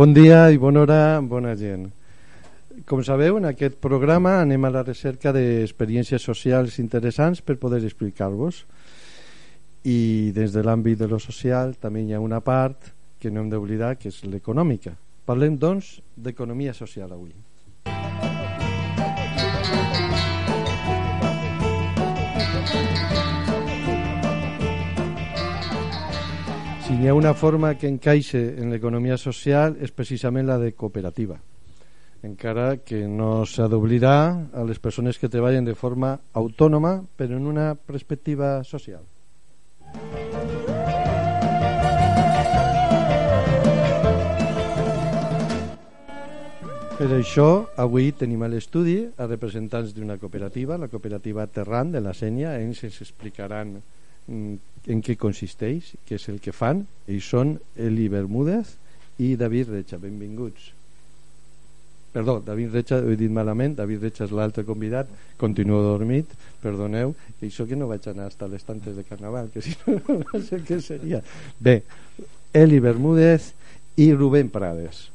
Bon dia i bona hora, bona gent. Com sabeu, en aquest programa anem a la recerca d'experiències socials interessants per poder explicar-vos. I des de l'àmbit de lo social també hi ha una part que no hem d'oblidar, que és l'econòmica. Parlem, doncs, d'economia social avui. Hi ha una forma que encaixe en l'economia social és precisament la de cooperativa encara que no s'ha d'oblidar a les persones que treballen de forma autònoma però en una perspectiva social. Per això, avui tenim a l'estudi a representants d'una cooperativa, la cooperativa Terran de la Sènia. Ells ens explicaran mm, en què consisteix, què és el que fan. Ells són Eli Bermúdez i David Recha. Benvinguts. Perdó, David Recha, ho he dit malament, David Recha és l'altre convidat, continuo dormit, perdoneu, i això que no vaig anar hasta les tantes de Carnaval, que si no, no sé què seria. Bé, Eli Bermúdez i Rubén Prades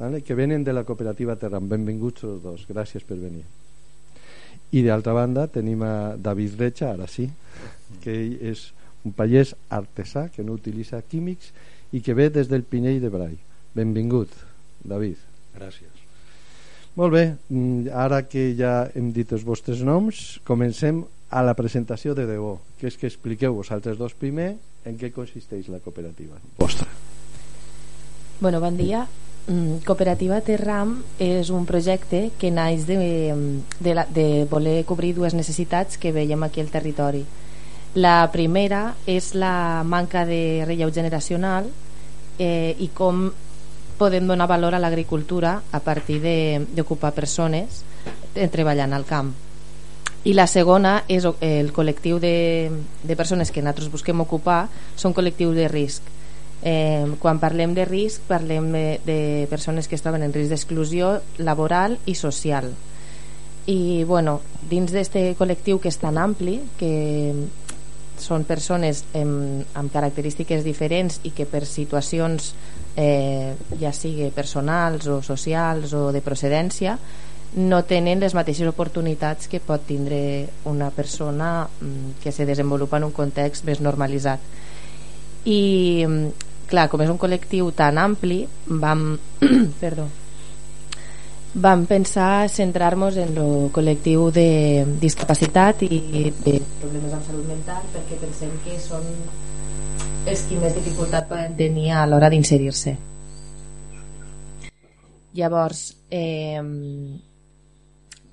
vale? que venen de la cooperativa Terran. Benvinguts els dos, gràcies per venir. I d'altra banda tenim a David Recha, ara sí, que és un pallès artesà que no utilitza químics i que ve des del Pinell de Brai. Benvingut, David. Gràcies. Molt bé, mm, ara que ja hem dit els vostres noms, comencem a la presentació de debò, que és que expliqueu vosaltres dos primer en què consisteix la cooperativa vostra. Bueno, bon dia. Mm, Cooperativa Terram és un projecte que naix de, de, la, de voler cobrir dues necessitats que veiem aquí al territori. La primera és la manca de relleu generacional eh, i com podem donar valor a l'agricultura a partir d'ocupar persones eh, treballant al camp. I la segona és el col·lectiu de, de persones que nosaltres busquem ocupar són col·lectius de risc Eh, quan parlem de risc parlem de, de persones que es troben en risc d'exclusió laboral i social i bueno, dins d'aquest col·lectiu que és tan ampli que són persones amb, amb característiques diferents i que per situacions eh, ja sigui personals o socials o de procedència no tenen les mateixes oportunitats que pot tindre una persona mm, que se desenvolupa en un context més normalitzat. I clar, com és un col·lectiu tan ampli vam, perdó, vam pensar centrar-nos en el col·lectiu de discapacitat i de problemes amb salut mental perquè pensem que són els que més dificultat poden tenir a l'hora d'inserir-se llavors eh,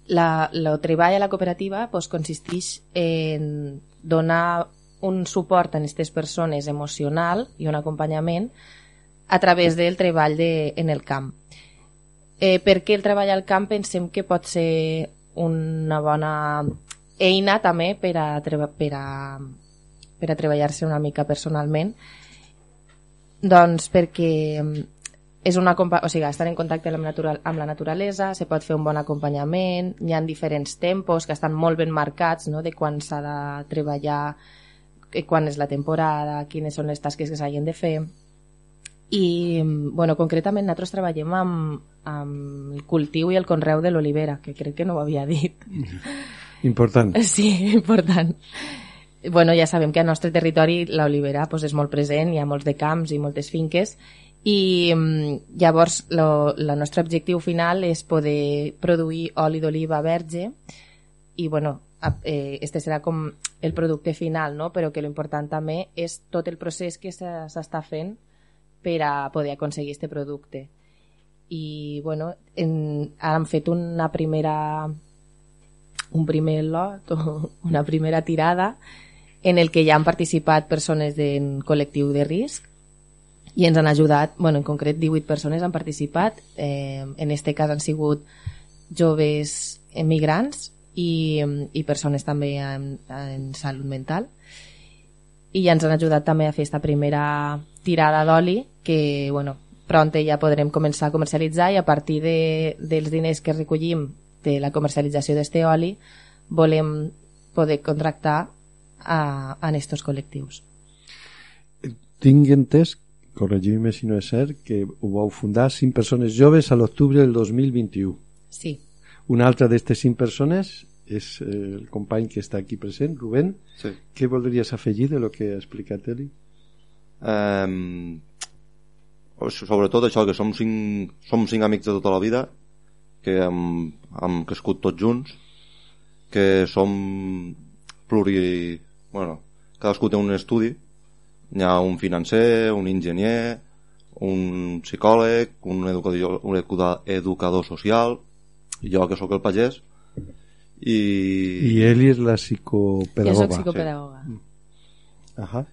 la, el treball a la cooperativa pues, consisteix en donar un suport a aquestes persones emocional i un acompanyament a través del treball de, en el camp. Perquè el treball al camp pensem que pot ser una bona eina també per a, per a, per a treballar-se una mica personalment doncs perquè és una, o sigui, estar en contacte amb, natural, amb la naturalesa, se pot fer un bon acompanyament, hi ha diferents tempos que estan molt ben marcats no? de quan s'ha de treballar quan és la temporada, quines són les tasques que s'hagin de fer i bueno, concretament nosaltres treballem amb, amb el cultiu i el conreu de l'olivera que crec que no ho havia dit. Important. Sí, important. Bueno, ja sabem que al nostre territori l'olivera pues, és molt present, hi ha molts de camps i moltes finques. I llavors el nostre objectiu final és poder produir oli d'oliva verge i bueno, eh, este serà com el producte final, no? però que l'important també és tot el procés que s'està fent per a poder aconseguir aquest producte. I bueno, en, ara han fet una primera un primer lot, una primera tirada en el que ja han participat persones del col·lectiu de risc i ens han ajudat, bueno, en concret 18 persones han participat, eh, en este cas han sigut joves emigrants i, i persones també en, en salut mental i ja ens han ajudat també a fer aquesta primera tirada d'oli que, bueno, pront ja podrem començar a comercialitzar i a partir de, dels diners que recollim de la comercialització d'este oli volem poder contractar a, a estos col·lectius. Tinc entès, corregim-me si no és cert, que ho vau fundar cinc persones joves a l'octubre del 2021. Sí. Una altra d'aquestes cinc persones és eh, el company que està aquí present, Rubén. Sí. Què voldries afegir de lo que ha explicat Eli? Um, sobretot això, que som cinc, som cinc amics de tota la vida, que hem, hem crescut tots junts, que som pluri... Bueno, cadascú té un estudi, hi ha un financer, un enginyer, un psicòleg, un educador, un educador social, i jo que sóc el pagès, i... I Eli és la psicopedagoga. Jo soc psicopedagoga. Sí. Ahà.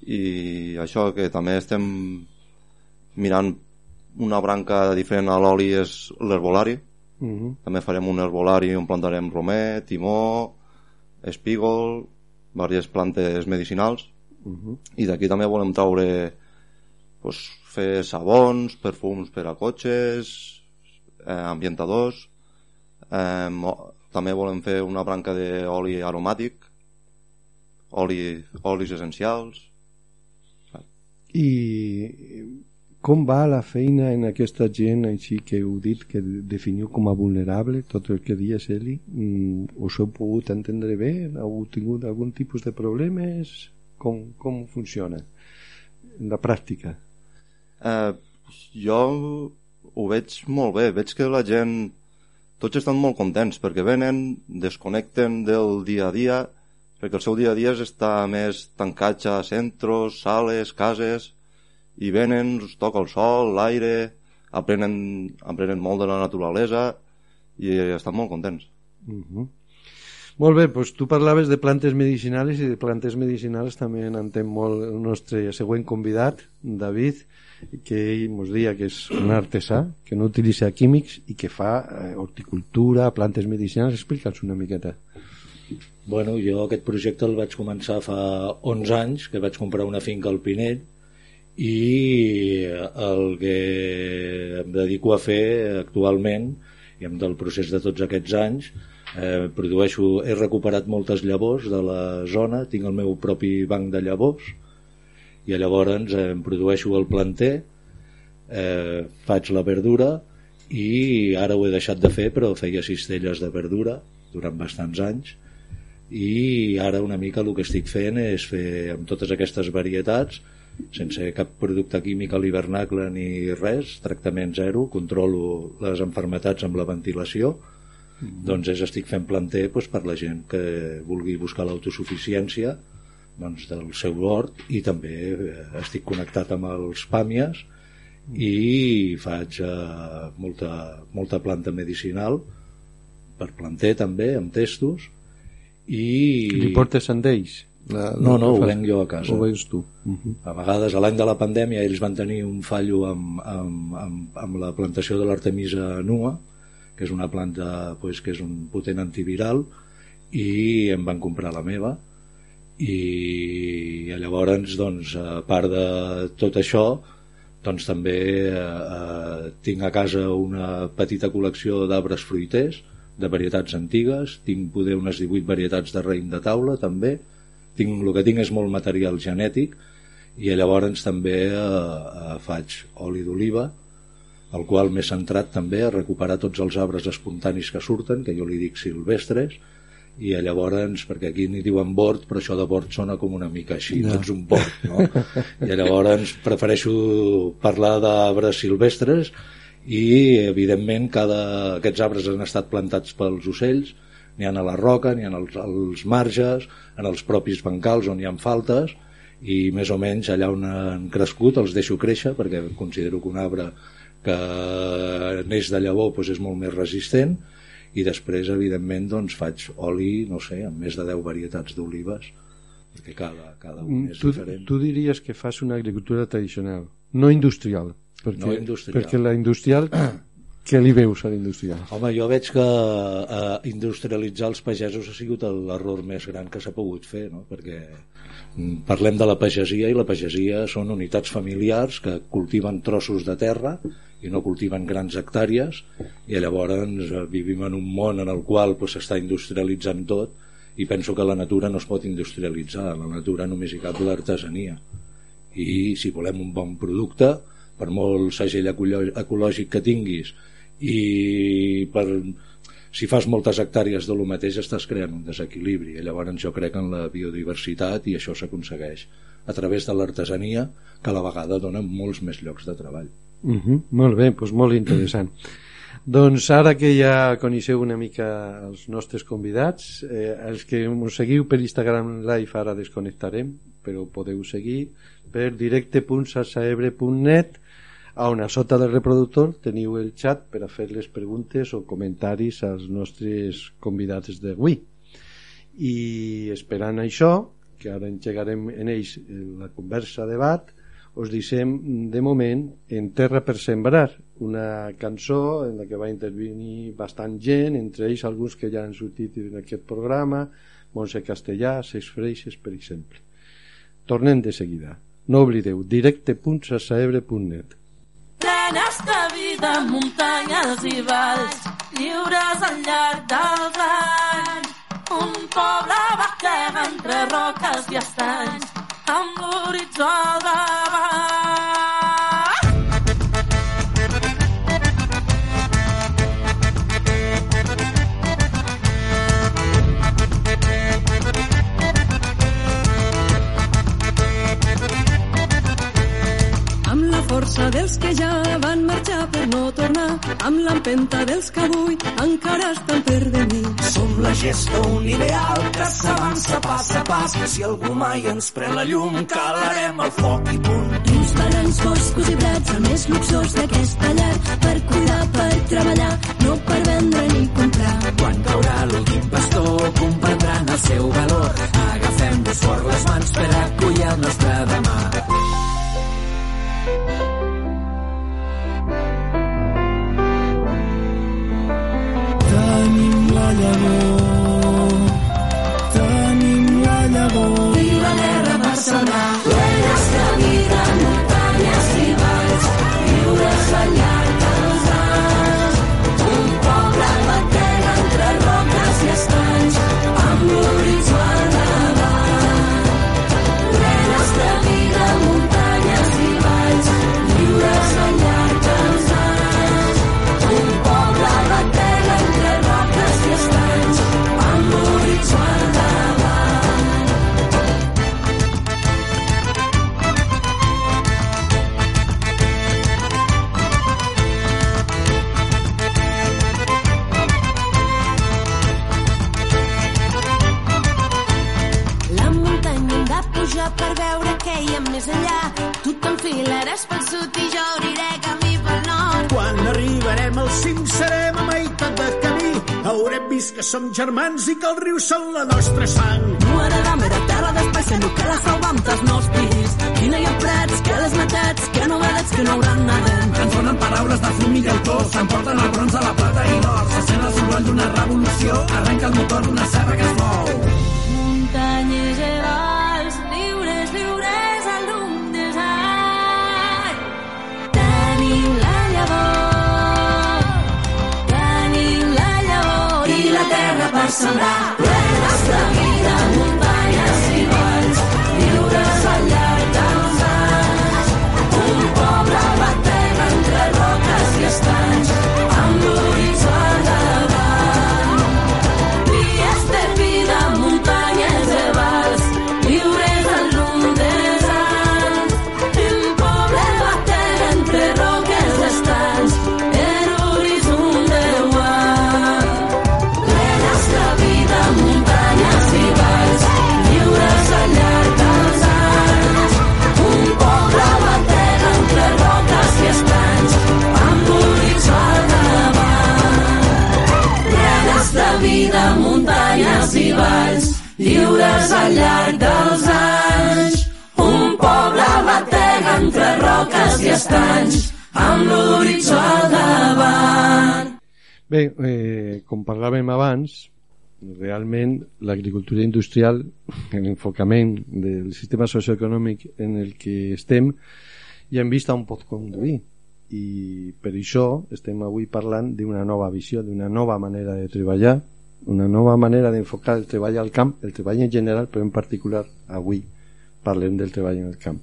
I això que també estem mirant una branca diferent a l'oli és l'herbolari. Uh -huh. També farem un herbolari on plantarem romer, timó, espígol, diverses plantes medicinals. Uh -huh. I d'aquí també volem traure pues, fer sabons, perfums per a cotxes, eh, ambientadors. Eh, també volem fer una branca d'oli aromàtic, oli, olis essencials. I com va la feina en aquesta gent així que heu dit que definiu com a vulnerable tot el que dies Eli? Mm, us heu pogut entendre bé? Heu tingut algun tipus de problemes? Com, com funciona en la pràctica? Eh, jo ho veig molt bé. Veig que la gent tots estan molt contents perquè venen, desconnecten del dia a dia perquè el seu dia a dia estar més tancats a centros, sales, cases i venen, us toca el sol, l'aire, aprenen, aprenen molt de la naturalesa i estan molt contents. Uh -huh. Molt bé, doncs tu parlaves de plantes medicinals i de plantes medicinals també n'entén molt el nostre següent convidat, David, que ell ens dia que és un artesà, que no utilitza químics i que fa eh, horticultura, plantes medicinals. Explica'ns una miqueta. Bueno, jo aquest projecte el vaig començar fa 11 anys, que vaig comprar una finca al Pinell, i el que em dedico a fer actualment i amb del procés de tots aquests anys eh, produeixo, he recuperat moltes llavors de la zona, tinc el meu propi banc de llavors i llavors eh, em produeixo el planter eh, faig la verdura i ara ho he deixat de fer però feia cistelles de verdura durant bastants anys i ara una mica el que estic fent és fer amb totes aquestes varietats sense cap producte químic a l'hivernacle ni res, tractament zero, controlo les enfermetats amb la ventilació, mm -hmm. doncs és, estic fent planter doncs, per la gent que vulgui buscar l'autosuficiència doncs, del seu hort i també eh, estic connectat amb els pàmies i faig eh, molta, molta planta medicinal per planter també, amb testos i... Li portes amb ells? La, no, no, ho venc jo a casa. Ho veus tu. Uh -huh. A vegades, a l'any de la pandèmia, ells van tenir un fallo amb, amb, amb, amb la plantació de l'artemisa nua, que és una planta pues, que és un potent antiviral, i em van comprar la meva. I, llavors, doncs, a part de tot això, doncs també eh, eh, tinc a casa una petita col·lecció d'arbres fruiters, de varietats antigues, tinc poder unes 18 varietats de raïm de taula, també, tinc, el que tinc és molt material genètic. I llavors també eh, eh, faig oli d'oliva el qual m'he centrat també a recuperar tots els arbres espontanis que surten, que jo li dic silvestres, i llavors, perquè aquí n'hi diuen bord, però això de bord sona com una mica així, no. ets un bord, no? I llavors prefereixo parlar d'arbres silvestres i, evidentment, cada... aquests arbres han estat plantats pels ocells, n'hi ha a la roca, n'hi ha als, als marges, en els propis bancals on hi ha faltes, i més o menys allà on han crescut els deixo créixer perquè considero que un arbre que neix de llavor doncs és molt més resistent i després evidentment doncs, faig oli no sé, amb més de 10 varietats d'olives perquè cada, cada un és Mm, tu, diferent. tu diries que fas una agricultura tradicional, no industrial. Perquè, No industrial. Perquè la industrial, què li veus a la industrial? Home, jo veig que eh, industrialitzar els pagesos ha sigut l'error més gran que s'ha pogut fer, no? perquè mm, parlem de la pagesia i la pagesia són unitats familiars que cultiven trossos de terra i no cultiven grans hectàrees i llavors eh, vivim en un món en el qual pues, s'està industrialitzant tot i penso que la natura no es pot industrialitzar, la natura només hi cap l'artesania. I si volem un bon producte per molt segell ecològic que tinguis i per, si fas moltes hectàrees de lo mateix estàs creant un desequilibri. I llavors jo crec en la biodiversitat i això s'aconsegueix a través de l'artesania que a la vegada dona molts més llocs de treball Uh -huh, molt bé, doncs molt interessant. doncs ara que ja coneixeu una mica els nostres convidats, eh, els que ens seguiu per Instagram Live ara desconnectarem, però podeu seguir per directe.sasaebre.net on a sota del reproductor teniu el xat per a fer les preguntes o comentaris als nostres convidats d'avui. I esperant això, que ara engegarem en ells la conversa, debat, us deixem de moment en Terra per Sembrar, una cançó en la que va intervenir bastant gent, entre ells alguns que ja han sortit en aquest programa, Montse Castellà, Seis Freixes, per exemple. Tornem de seguida. No oblideu, directe.sasaebre.net plenes de vida, muntanyes i valls, lliures al llarg dels anys. Un poble batega entre roques i estanys, amb l'horitzó força dels que ja van marxar per no tornar, amb l'empenta dels que avui encara estan per venir. Som la gesta, un ideal que s'avança pas a pas. Si algú mai ens pren la llum, calarem el foc i punt. Uns barrancs foscos i prats, el més luxós d'aquesta llar, per cuidar, per treballar, no per vendre ni comprar. Quan caurà l'últim pastor, comprendran el seu valor. Agafem-nos fort les mans per acollir el nostre demà. La llavor, tenim la llavor. I la terra per sembrar, i que els rius són la vida, muntanyes i valls, lliures al llarg dels anys. Un poble batega entre roques i estanys, amb l'horitzó al davant. Bé, eh, com parlàvem abans, realment l'agricultura industrial, l'enfocament del sistema socioeconòmic en el que estem, ja hem vist on pot conduir i per això estem avui parlant d'una nova visió, d'una nova manera de treballar, una nova manera d'enfocar el treball al camp, el treball en general, però en particular avui parlem del treball en el camp.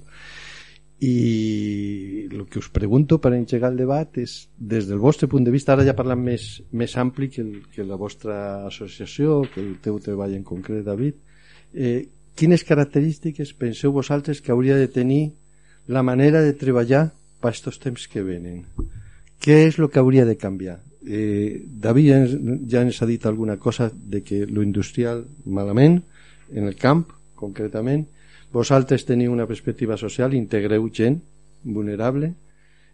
I el que us pregunto per engegar el debat és, des del vostre punt de vista, ara ja parlant més, més ampli que, el, que la vostra associació, que el teu treball en concret, David, eh, quines característiques penseu vosaltres que hauria de tenir la manera de treballar per estos temps que venen? Què és el que hauria de canviar? Eh, David ja ens, ja ens ha dit alguna cosa de que lo industrial malament, en el camp, concretament, vosaltres teniu una perspectiva social, integreu gent vulnerable.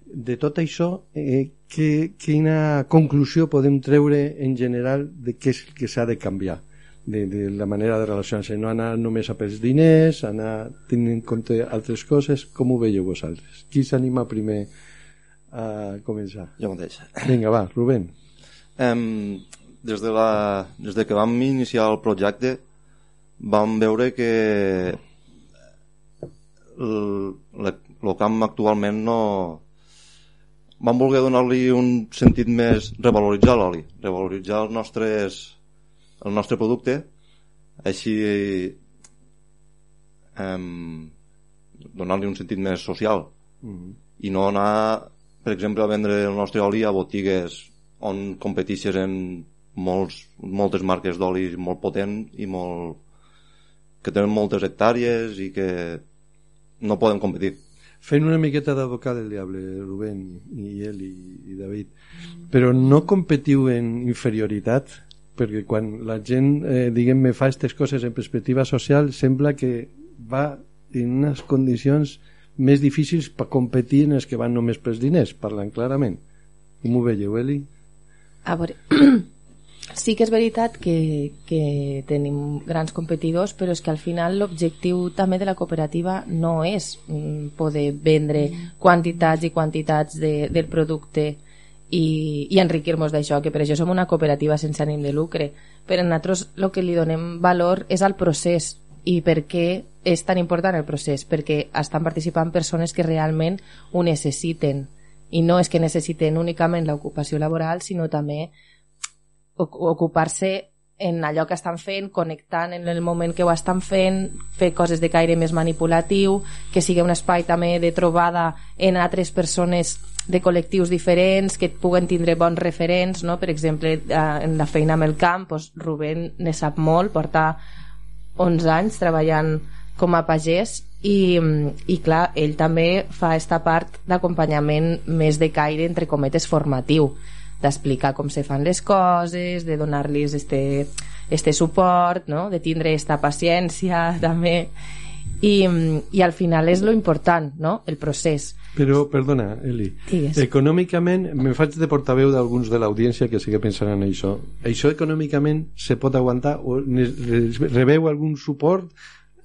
De tot això, eh, que, quina conclusió podem treure en general de què és el que s'ha de canviar? De, de la manera de relacionar-se, no anar només a pels diners, anar tenint en compte altres coses, com ho veieu vosaltres? Qui s'anima primer a començar? Jo mateix. Vinga, va, Rubén. Em, des, de la, des de que vam iniciar el projecte vam veure que el, la- el camp actualment no vam voler donar-li un sentit més revaloritzar l'oli revaloritzar els nostres el nostre producte així em, donar-li un sentit més social. I no anar per exemple a vendre el nostre oli a botigues on competixes en molts, moltes marques d'oli molt potent i molt que tenen moltes hectàrees i que no poden competir. Fent una miqueta d'advocat del diable, Rubén i ell i, i David, però no competiu en inferioritat? Perquè quan la gent, eh, diguem-me, fa aquestes coses en perspectiva social, sembla que va en unes condicions més difícils per competir en els que van només pels diners, parlant clarament. Com ho veieu, Eli? A veure, sí que és veritat que, que tenim grans competidors, però és que al final l'objectiu també de la cooperativa no és mm, poder vendre quantitats i quantitats de, del producte i, i enriquir-nos d'això, que per això som una cooperativa sense ànim de lucre. Però nosaltres el que li donem valor és al procés i per què és tan important el procés? Perquè estan participant persones que realment ho necessiten i no és que necessiten únicament l'ocupació laboral, sinó també oc- ocupar-se en allò que estan fent, connectant en el moment que ho estan fent, fer coses de caire més manipulatiu, que sigui un espai també de trobada en altres persones de col·lectius diferents, que puguen tindre bons referents, no? per exemple, eh, en la feina amb el camp, doncs Rubén ne sap molt, porta 11 anys treballant com a pagès i, i clar, ell també fa esta part d'acompanyament més de caire, entre cometes, formatiu d'explicar com se fan les coses, de donar-los este, este suport, no? de tindre esta paciència també i, i al final és lo important, no? el procés Però, perdona, Eli, Digues. econòmicament, me faig de portaveu d'alguns de l'audiència que sigue pensant en això. Això econòmicament se pot aguantar o rebeu algun suport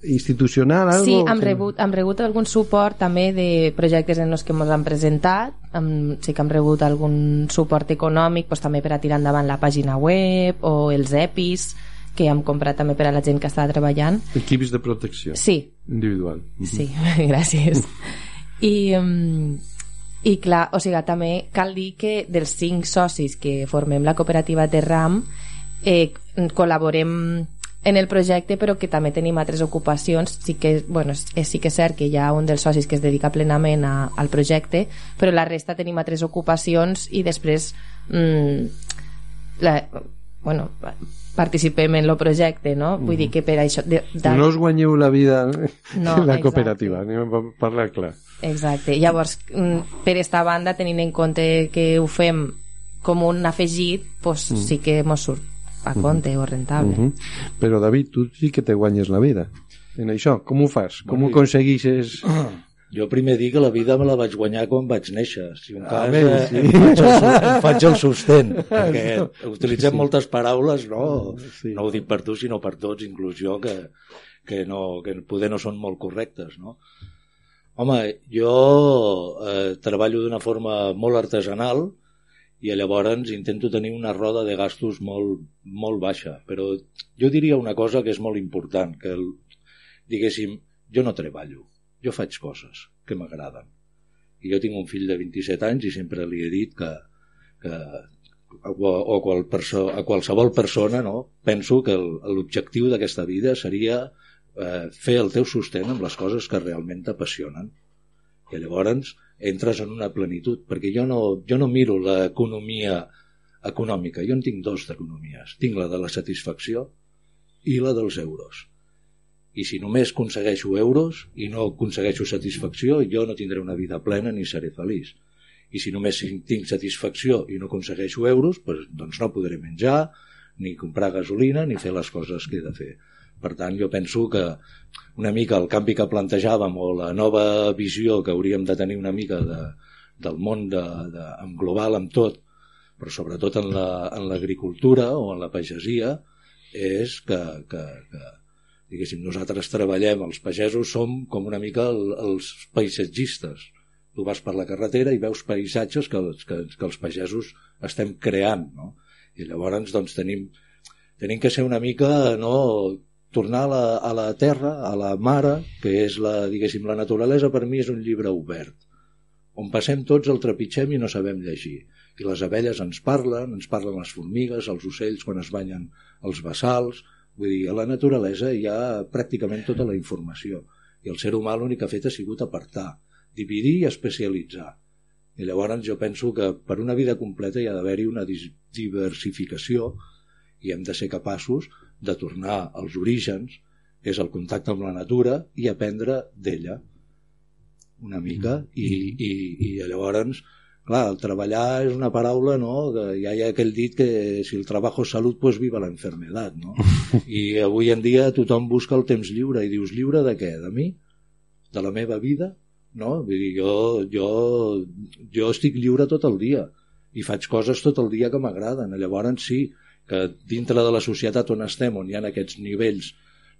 institucional? Algo Sí, hem rebut, hem rebut algun suport també de projectes en els que ens han presentat hem, sí que hem rebut algun suport econòmic doncs, també per a tirar endavant la pàgina web o els EPIs que hem comprat també per a la gent que està treballant Equips de protecció sí, individual. sí, gràcies i, um, i clar, o sigui, també cal dir que dels cinc socis que formem la cooperativa Terram eh, col·laborem en el projecte però que també tenim altres ocupacions sí que, bueno, sí que és cert que hi ha un dels socis que es dedica plenament a, al projecte però la resta tenim altres ocupacions i després mm, la, bueno, participem en el projecte no? vull dir que per això de, de, No us guanyeu la vida No, la exacte. cooperativa, anem a parlar clar. Exacte. Llavors, mm, per esta banda, tenint en compte que ho fem com un afegit, pues, sí que mos surt a compte o rentable. Uh -huh. Però, David, tu sí que te guanyes la vida en això. Com ho fas? Com ho aconseguixes? Jo primer dic que la vida me la vaig guanyar quan vaig néixer. Si un cas, bé, eh, sí. em, faig el, em faig el sostén, perquè utilitzem moltes paraules, no, Sí. no ho dic per tu, sinó per tots, inclús jo, que, que, no, que poder no són molt correctes, no? Home, jo eh, treballo d'una forma molt artesanal i llavors intento tenir una roda de gastos molt, molt baixa, però jo diria una cosa que és molt important, que el, diguéssim, jo no treballo, jo faig coses que m'agraden. I jo tinc un fill de 27 anys i sempre li he dit que, que o a, qual perso, a qualsevol persona no, penso que l'objectiu d'aquesta vida seria eh, fer el teu sostén amb les coses que realment t'apassionen. I llavors entres en una plenitud, perquè jo no, jo no miro l'economia econòmica, jo en tinc dos d'economies. Tinc la de la satisfacció i la dels euros. I si només aconsegueixo euros i no aconsegueixo satisfacció, jo no tindré una vida plena ni seré feliç. I si només tinc satisfacció i no aconsegueixo euros, doncs, no podré menjar, ni comprar gasolina, ni fer les coses que he de fer. Per tant, jo penso que una mica el canvi que plantejàvem o la nova visió que hauríem de tenir una mica de, del món de, de, en global amb tot, però sobretot en la- en l'agricultura la, o en la pagesia, és que, que, que diguéssim, nosaltres treballem, els pagesos som com una mica el, els paisatgistes. Tu vas per la carretera i veus paisatges que, que, que els pagesos estem creant, no? I llavors, doncs, tenim, tenim que ser una mica, no, tornar a la, a la terra, a la mare, que és la, diguéssim, la naturalesa per mi és un llibre obert, on passem tots el trepitgem i no sabem llegir. I les abelles ens parlen, ens parlen les formigues, els ocells quan es banyen els bassals, vull dir, a la naturalesa hi ha pràcticament tota la informació. I el ser humà l'únic que ha fet ha sigut apartar, dividir i especialitzar. I llavors jo penso que per una vida completa hi ha d'haver-hi una diversificació i hem de ser capaços de tornar als orígens, és el contacte amb la natura, i aprendre d'ella una mica. I, i, i llavors, clar, el treballar és una paraula, no?, que ja hi ha aquell dit que si el trabajo és salut, pues viva la enfermedad, no? I avui en dia tothom busca el temps lliure, i dius, lliure de què? De mi? De la meva vida? No? Vull dir, jo, jo, jo estic lliure tot el dia i faig coses tot el dia que m'agraden. Llavors sí, que dintre de la societat on estem, on hi ha aquests nivells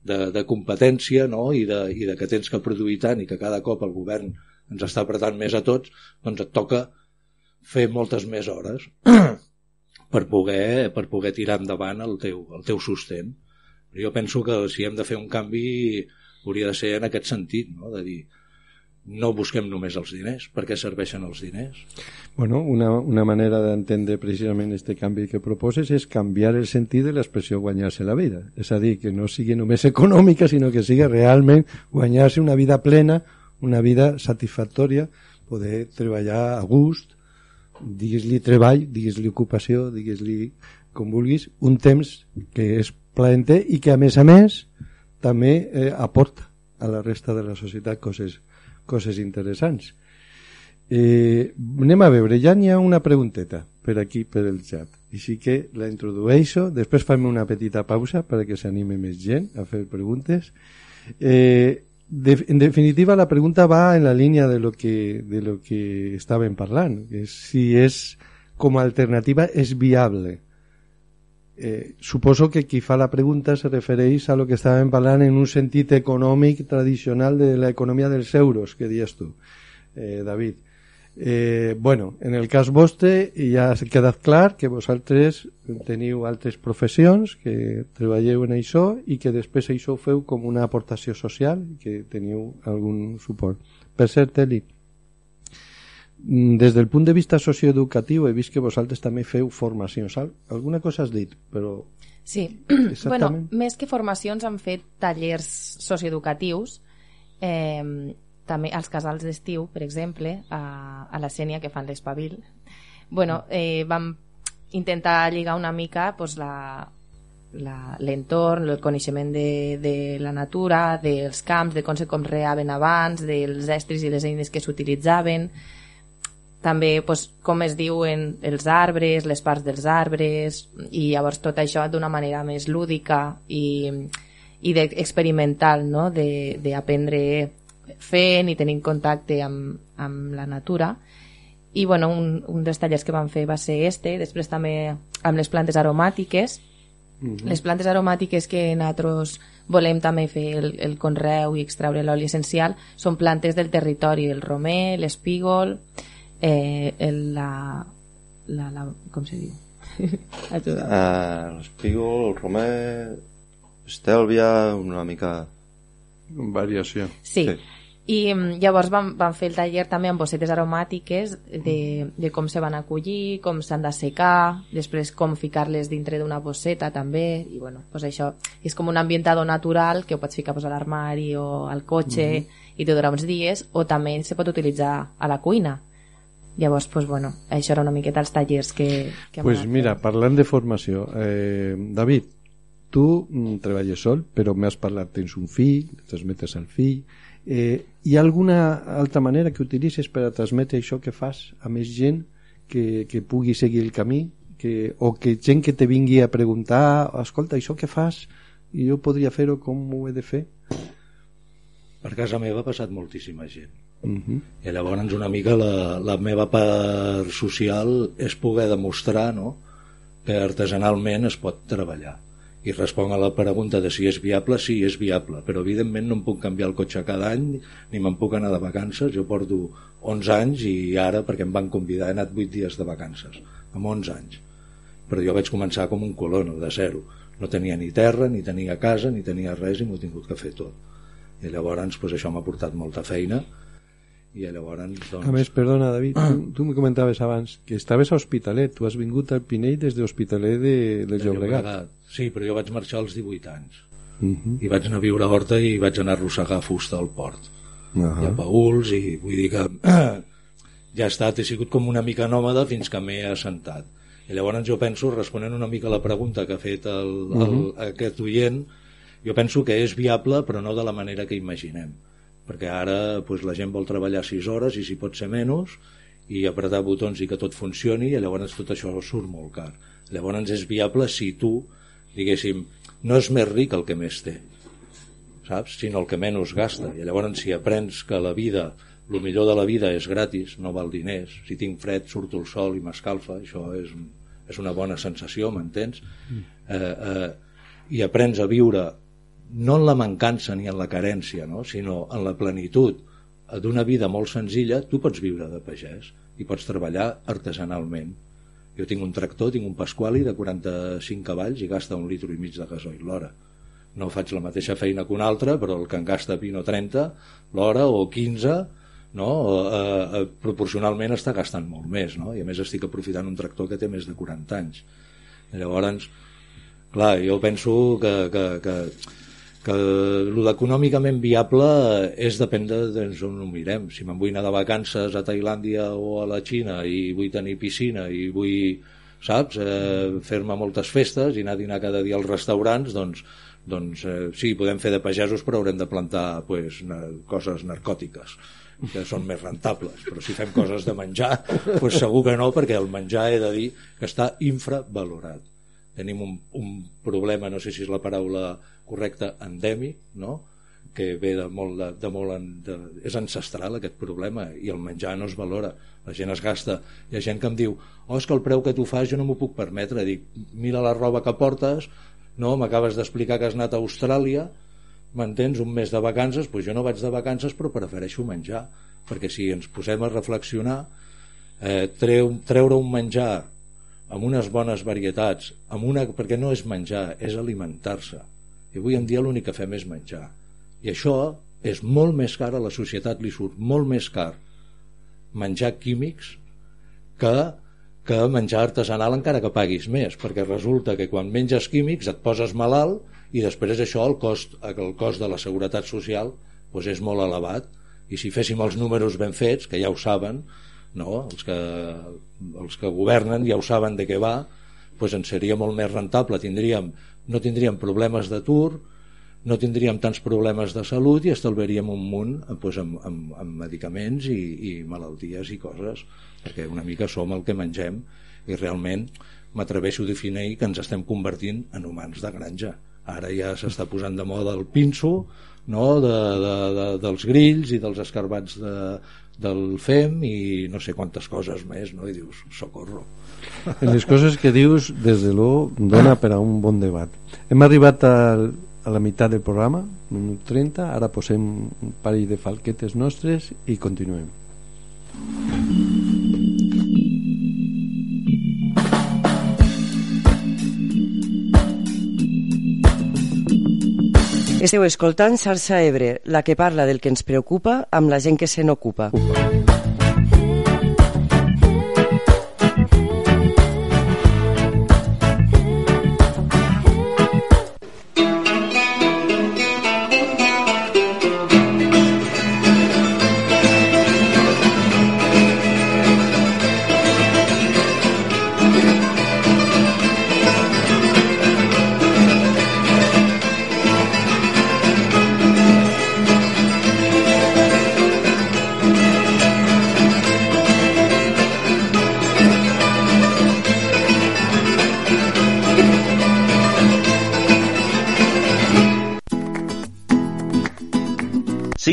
de, de competència no? I, de, i de que tens que produir tant i que cada cop el govern ens està apretant més a tots, doncs et toca fer moltes més hores per poder, per poder tirar endavant el teu, el teu sostén. Jo penso que si hem de fer un canvi hauria de ser en aquest sentit, no? de dir no busquem només els diners, per què serveixen els diners? Bueno, una, una manera d'entendre precisament este canvi que proposes és canviar el sentit de l'expressió guanyar-se la vida. És a dir, que no sigui només econòmica, sinó que sigui realment guanyar-se una vida plena, una vida satisfactòria, poder treballar a gust, digues-li treball, digues-li ocupació, digues-li com vulguis, un temps que és plaenter i que a més a més també eh, aporta a la resta de la societat coses, coses interessants. Eh, anem a veure, ja n'hi ha una pregunteta per aquí, per el xat. Així que la introdueixo, després fem una petita pausa perquè s'anime més gent a fer preguntes. Eh, de, en definitiva, la pregunta va en la línia de lo que, de lo que estàvem parlant, que és si és, com a alternativa, és viable. Eh, suposo que qui fa la pregunta se refereix a lo que estàvem parlant en un sentit econòmic tradicional de l'economia dels euros, que dius tu, eh, David. Eh, bueno, en el cas vostre ja ha quedat clar que vosaltres teniu altres professions, que treballeu en això i que després això ho feu com una aportació social que teniu algun suport. Per cert, Eli, des del punt de vista socioeducatiu he vist que vosaltres també feu formacions. Al- Alguna cosa has dit, però Sí, bueno, més que formacions han fet tallers socioeducatius eh, també als casals d'estiu, per exemple, a, a la Sènia, que fan l'Espavil. Bueno, eh, vam intentar lligar una mica pues, la, la- l'entorn, el coneixement de, de la natura, dels camps, de com se conreaven abans, dels estris i les eines que s'utilitzaven, també pues, com es diuen els arbres, les parts dels arbres i llavors tot això d'una manera més lúdica i, i de, experimental no? De- d'aprendre fent i tenint contacte amb, amb la natura. I bueno, un, un dels tallers que vam fer va ser este, després també amb les plantes aromàtiques. Les plantes aromàtiques que nosaltres volem també fer el, el conreu i extraure l'oli essencial són plantes del territori, el romer, l'espígol, eh, el, la, la, la... com se diu? Ajuda. Eh, L'espígol, el romer, estèlvia, una mica... Variació. Sí. Sí. I mm, llavors vam, vam fer el taller també amb bossetes aromàtiques de, de com se van acollir, com s'han de secar, després com ficar-les dintre d'una bosseta també, i bueno, pues això és com un ambientador natural que ho pots ficar pues, a l'armari o al cotxe i te durarà uns dies, o també se pot utilitzar a la cuina. Llavors, pues, bueno, això era una miqueta els tallers que, que Pues mira, fent. parlant de formació, eh, David, tu mm, treballes sol, però m'has parlat, tens un fill, transmetes al fill. Eh, hi ha alguna altra manera que utilitzes per a transmetre això que fas a més gent que, que pugui seguir el camí? Que, o que gent que te vingui a preguntar escolta, això que fas? I jo podria fer-ho, com ho he de fer? Per casa meva ha passat moltíssima gent. Uh -huh. I llavors una mica la, la meva part social és poder demostrar no, que artesanalment es pot treballar. I responc a la pregunta de si és viable, sí, és viable, però evidentment no em puc canviar el cotxe cada any, ni me'n puc anar de vacances, jo porto 11 anys i ara, perquè em van convidar, he anat 8 dies de vacances, amb 11 anys. Però jo vaig començar com un colono, de zero. No tenia ni terra, ni tenia casa, ni tenia res i m'ho he tingut que fer tot. I llavors pues, això m'ha portat molta feina i llavors doncs, A més, perdona, David, tu, tu me comentaves abans que estaves a Hospitalet, tu has vingut al Pinell des de Hospitalet de, de de Llobregat. Sí, però jo vaig marxar als 18 anys. Uh -huh. I vaig anar a viure a Horta i vaig anar a arrossegar fusta al port. Uh I a -huh. Pauls, i vull dir que ja he estat, he sigut com una mica nòmada fins que m'he assentat. I llavors jo penso, responent una mica a la pregunta que ha fet el, el, aquest oient, jo penso que és viable però no de la manera que imaginem perquè ara pues, la gent vol treballar 6 hores i si pot ser menys i apretar botons i que tot funcioni i llavors tot això surt molt car llavors és viable si tu diguéssim, no és més ric el que més té saps? sinó el que menys gasta i llavors si aprens que la vida el millor de la vida és gratis, no val diners si tinc fred surto el sol i m'escalfa això és, és una bona sensació m'entens? Eh, eh, i aprens a viure no en la mancança ni en la carència no? sinó en la plenitud d'una vida molt senzilla tu pots viure de pagès i pots treballar artesanalment jo tinc un tractor, tinc un Pasquali de 45 cavalls i gasta un litro i mig de gasoil l'hora no faig la mateixa feina que un altre però el que en gasta 20 o 30 l'hora o 15 no? eh, eh, proporcionalment està gastant molt més no? i a més estic aprofitant un tractor que té més de 40 anys llavors clar, jo penso que, que, que, que el econòmicament viable és depèn de doncs, on ho mirem. Si me'n vull anar de vacances a Tailàndia o a la Xina i vull tenir piscina i vull, saps, eh, fer-me moltes festes i anar a dinar cada dia als restaurants, doncs, doncs eh, sí, podem fer de pagesos però haurem de plantar pues, coses narcòtiques que són més rentables però si fem coses de menjar pues segur que no perquè el menjar he de dir que està infravalorat tenim un, un problema, no sé si és la paraula correcta, endèmic, no? que ve de molt, de, de molt de, és ancestral aquest problema i el menjar no es valora, la gent es gasta. Hi ha gent que em diu, oh és que el preu que tu fas jo no m'ho puc permetre, dic mira la roba que portes, no, m'acabes d'explicar que has anat a Austràlia m'entens, un mes de vacances? Doncs jo no vaig de vacances però prefereixo menjar perquè si ens posem a reflexionar eh, treu, treure un menjar amb unes bones varietats amb una, perquè no és menjar és alimentar-se. I avui en dia l'únic que fem és menjar. I això és molt més car a la societat li surt molt més car menjar químics que, que menjar artesanal encara que paguis més perquè resulta que quan menges químics et poses malalt i després això el cost, el cost de la seguretat social doncs és molt elevat. I si féssim els números ben fets que ja ho saben no? els, que, els que governen ja ho saben de què va doncs ens seria molt més rentable tindríem, no tindríem problemes d'atur no tindríem tants problemes de salut i estalviaríem un munt doncs, amb, amb, amb medicaments i, i malalties i coses perquè una mica som el que mengem i realment m'atreveixo a definir que ens estem convertint en humans de granja ara ja s'està posant de moda el pinso no? de, de, de, dels grills i dels escarbats de, del FEM i no sé quantes coses més no? i dius, socorro les coses que dius, des de lo, dona per a un bon debat. Hem arribat al, a la meitat del programa, minut 30, ara posem un parell de falquetes nostres i continuem. Esteu escoltant Xarxa Ebre, la que parla del que ens preocupa amb la gent que se n'ocupa.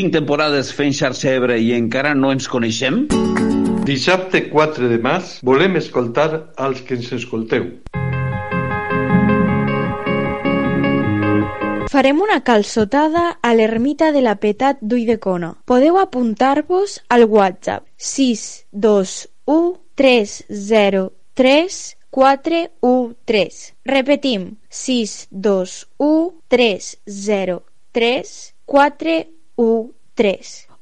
Cinc temporades fent xarxa Ebre i encara no ens coneixem? Dissabte 4 de març volem escoltar als que ens escolteu. Farem una calçotada a l'ermita de la Petat d'Uidecona. Podeu apuntar-vos al WhatsApp 621 303 413. Repetim, 621 303 413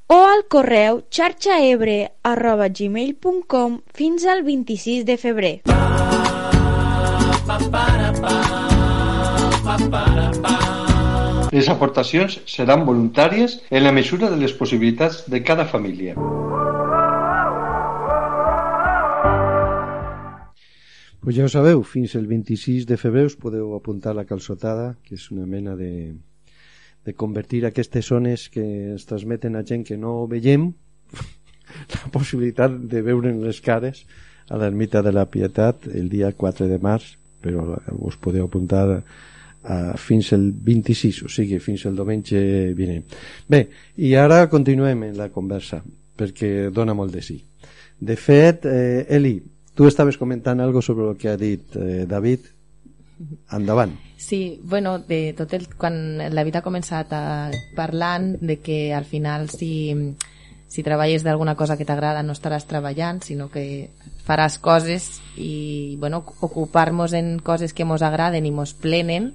o al correu xarxaebre arroba gmail.com fins al 26 de febrer. Les aportacions seran voluntàries en la mesura de les possibilitats de cada família. Pues ja ho sabeu, fins el 26 de febrer us podeu apuntar la calçotada, que és una mena de, de convertir aquestes zones que es transmeten a gent que no veiem la possibilitat de veure les cares a l'ermita de la Pietat el dia 4 de març però us podeu apuntar a, fins el 26 o sigui fins el diumenge vinent. Bé, i ara continuem en la conversa perquè dona molt de sí de fet, eh, Eli tu estaves comentant algo sobre el que ha dit eh, David. Endavant Sí, bueno, de tot el, quan la vida ha començat a, parlant de que al final si, si treballes d'alguna cosa que t'agrada no estaràs treballant, sinó que faràs coses i bueno, ocupar-nos en coses que mos agraden i mos plenen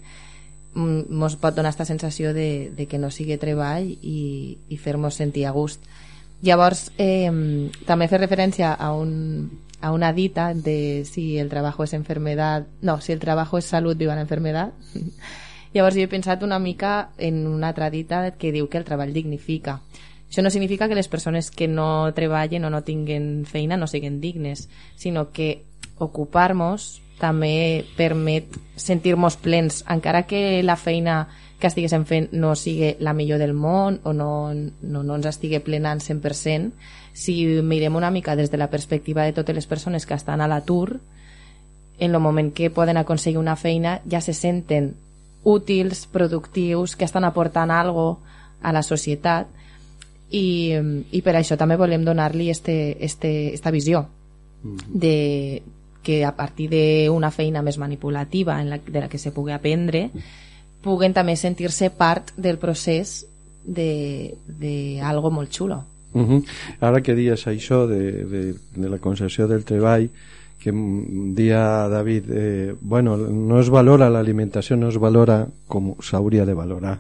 mm, mos pot donar aquesta sensació de, de que no sigui treball i, i fer-nos sentir a gust. Llavors, eh, també fer referència a un, a una dita de si el trabajo es enfermedad, no, si el trabajo es salud, viva la enfermedad. Llavors jo he pensat una mica en una altra dita que diu que el treball dignifica. Això no significa que les persones que no treballen o no tinguen feina no siguin dignes, sinó que ocupar-nos també permet sentir-nos plens, encara que la feina que estiguéssim fent no sigui la millor del món o no, no, no ens estigui plenant 100%, si mirem una mica des de la perspectiva de totes les persones que estan a l'atur, en el moment que poden aconseguir una feina ja se senten útils, productius, que estan aportant algo a la societat. I, i per això també volem donar-li este, este, esta visió de que a partir d'una feina més manipulativa en la, de la que se pugui aprendre puguen també sentir-se part del procés de, de algo molt xulo. Uh -huh. Ara que dies això de, de, de la concepció del treball, que dia David, eh, bueno, no es valora l'alimentació, no es valora com s'hauria de valorar.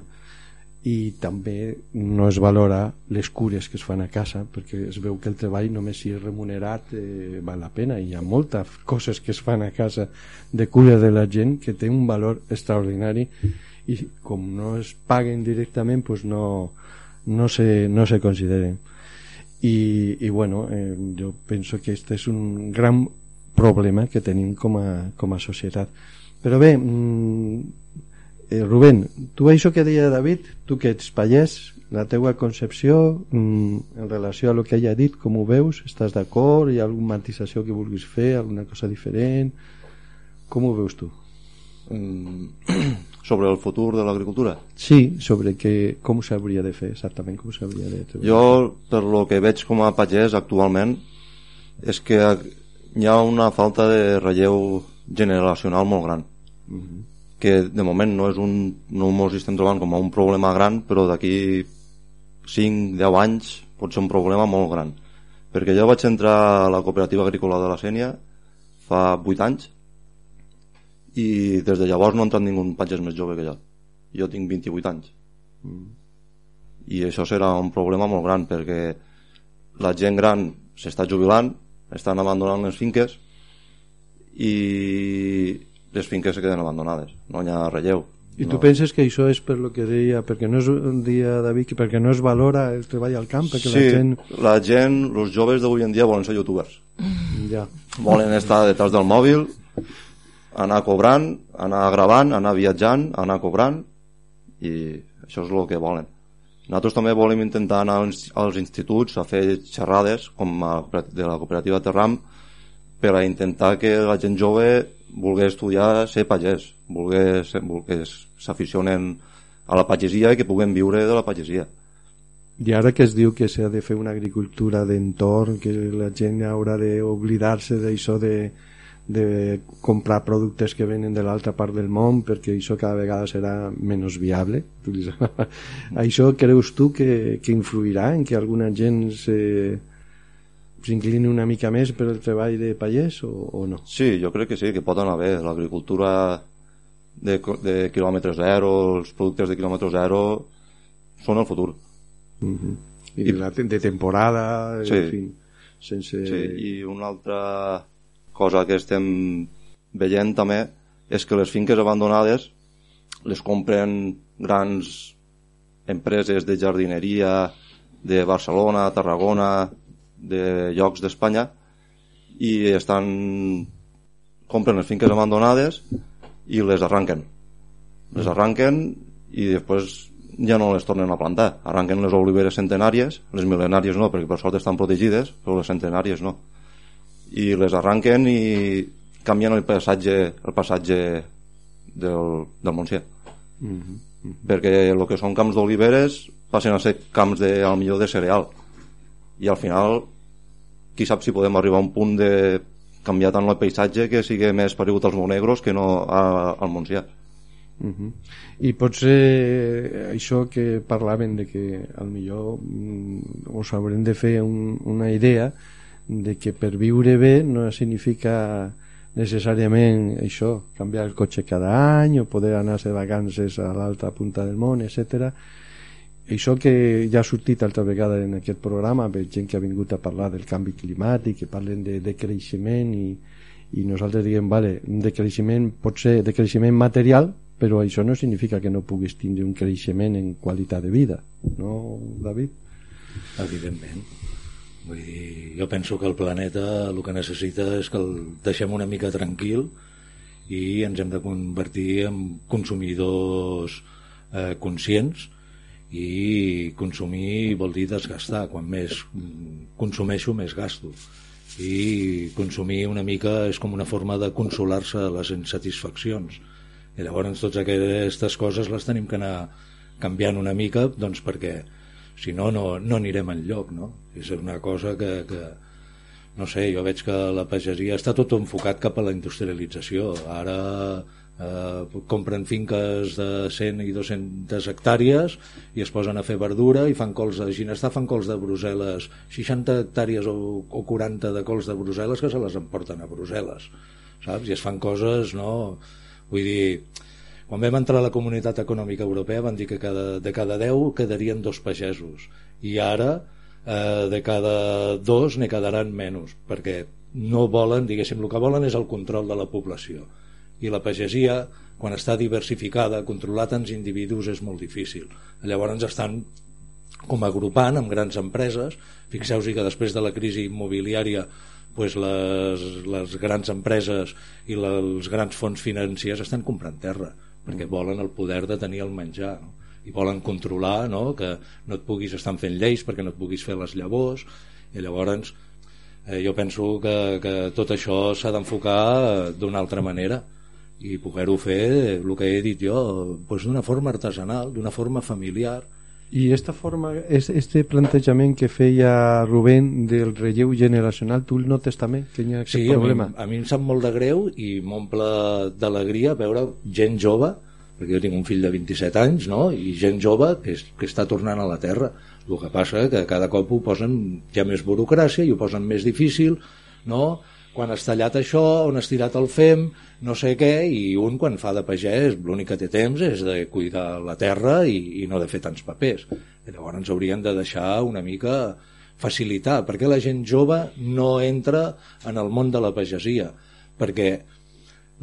I també no es valora les cures que es fan a casa perquè es veu que el treball només si és remunerat eh, val la pena. I hi ha moltes coses que es fan a casa de cura de la gent que té un valor extraordinari i com no es paguen directament pues no, no, se, no se consideren i, i bueno eh, jo penso que este és un gran problema que tenim com a, com a societat però bé mm, eh, Rubén, tu això que deia David tu que ets pallès la teua concepció mm, en relació a lo que ella ha dit, com ho veus? Estàs d'acord? Hi ha alguna matisació que vulguis fer? Alguna cosa diferent? Com ho veus tu? Mm, sobre el futur de l'agricultura. Sí, sobre que, com s'hauria de fer exactament, com s'hauria de treballar. Jo, per lo que veig com a pagès actualment, és que hi ha una falta de relleu generacional molt gran. Mhm. Que de moment no és un, no mos estem trobant com a un problema gran, però d'aquí 5-10 anys pot ser un problema molt gran. Perquè jo vaig entrar a la cooperativa agrícola de la Sènia fa 8 anys i des de llavors no ha entrat ningú pagès més jove que jo. Jo tinc 28 anys. I això serà un problema molt gran perquè la gent gran s'està jubilant, estan abandonant les finques i les finques se queden abandonades, no hi ha relleu. I tu no. penses que això és per lo que deia, perquè no és un dia, David, que perquè no es valora el treball al camp, perquè sí, la gent... la gent, els joves d'avui en dia volen ser youtubers. Ja. Volen estar detrás del mòbil, anar cobrant, anar gravant, anar viatjant, anar cobrant, i això és el que volen. Nosaltres també volem intentar anar als, instituts a fer xerrades com a, de la cooperativa Terram per a intentar que la gent jove vulgui estudiar ser pagès, vulgui ser, vulgui s'aficionen a la pagesia i que puguen viure de la pagesia. I ara que es diu que s'ha de fer una agricultura d'entorn, que la gent haurà d'oblidar-se d'això de, de comprar productes que venen de l'altra part del món perquè això cada vegada serà menys viable això creus tu que, que influirà en que alguna gent se s'inclini una mica més per el treball de pagès o, o no? Sí, jo crec que sí, que pot anar bé. L'agricultura de, de quilòmetre zero, els productes de quilòmetre zero són el futur. Uh -huh. I, I la, de temporada, sí. en fi, sense... Sí, i una altra cosa que estem veient també és que les finques abandonades les compren grans empreses de jardineria de Barcelona, Tarragona, de llocs d'Espanya i estan compren les finques abandonades i les arranquen. Les arranquen i després ja no les tornen a plantar. Arranquen les oliveres centenàries les mil·lenàries no, perquè per sort estan protegides però les centenàries no i les arranquen i canvien el passatge el passatge del, del Montsià Uh -huh. perquè el que són camps d'oliveres passen a ser camps de, al millor de cereal i al final qui sap si podem arribar a un punt de canviar tant el paisatge que sigui més paregut als Monegros que no a, al Montsià Uh -huh. i potser això que parlaven de que al millor mm, us haurem de fer un, una idea de que per viure bé no significa necessàriament això, canviar el cotxe cada any o poder anar-se de vacances a l'altra punta del món, etc. Això que ja ha sortit altra vegada en aquest programa per gent que ha vingut a parlar del canvi climàtic, que parlen de, de creixement i, i nosaltres diguem, vale, de creixement pot ser de creixement material, però això no significa que no puguis tindre un creixement en qualitat de vida, no, David? Evidentment. Vull dir, jo penso que el planeta el que necessita és que el deixem una mica tranquil i ens hem de convertir en consumidors eh, conscients. I consumir vol dir desgastar. Quan més consumeixo més gasto. I consumir una mica és com una forma de consolar-se les insatisfaccions. I llavors totes aquestes coses les tenim que anar canviant una mica doncs perquè si no, no, no anirem enlloc no? és una cosa que, que no sé, jo veig que la pagesia està tot enfocat cap a la industrialització ara eh, compren finques de 100 i 200 hectàrees i es posen a fer verdura i fan cols de ginestar, fan cols de Brussel·les 60 hectàrees o, o 40 de cols de Brussel·les que se les emporten a Brussel·les saps? i es fan coses no? vull dir quan vam entrar a la comunitat econòmica europea van dir que cada, de cada 10 quedarien dos pagesos. I ara eh, de cada dos ne quedaran menys perquè no volen, diguéssim, el que volen és el control de la població. I la pagesia quan està diversificada controlar tants individus és molt difícil. Llavors estan com agrupant amb grans empreses. Fixeu-vos que després de la crisi immobiliària pues les, les grans empreses i la, els grans fons financiers estan comprant terra perquè volen el poder de tenir el menjar no? i volen controlar no? que no et puguis estar fent lleis perquè no et puguis fer les llavors i llavors eh, jo penso que, que tot això s'ha d'enfocar d'una altra manera i poder-ho fer, el que he dit jo, doncs d'una forma artesanal, d'una forma familiar, I esta forma, es- este plantejament que feia Rubén del relleu generacional, tu el notes també, que hi ha aquest Sí, a mi, problema? a mi em sap molt de greu i m'omple d'alegria veure gent jove, perquè jo tinc un fill de 27 anys, no? i gent jove que, és, que està tornant a la terra. El que passa que cada cop ho posen ja més burocràcia i ho posen més difícil, no? quan has tallat això, on has tirat el fem, no sé què, i un quan fa de pagès l'únic que té temps és de cuidar la terra i, i no de fer tants papers. I llavors ens haurien de deixar una mica facilitar, perquè la gent jove no entra en el món de la pagesia, perquè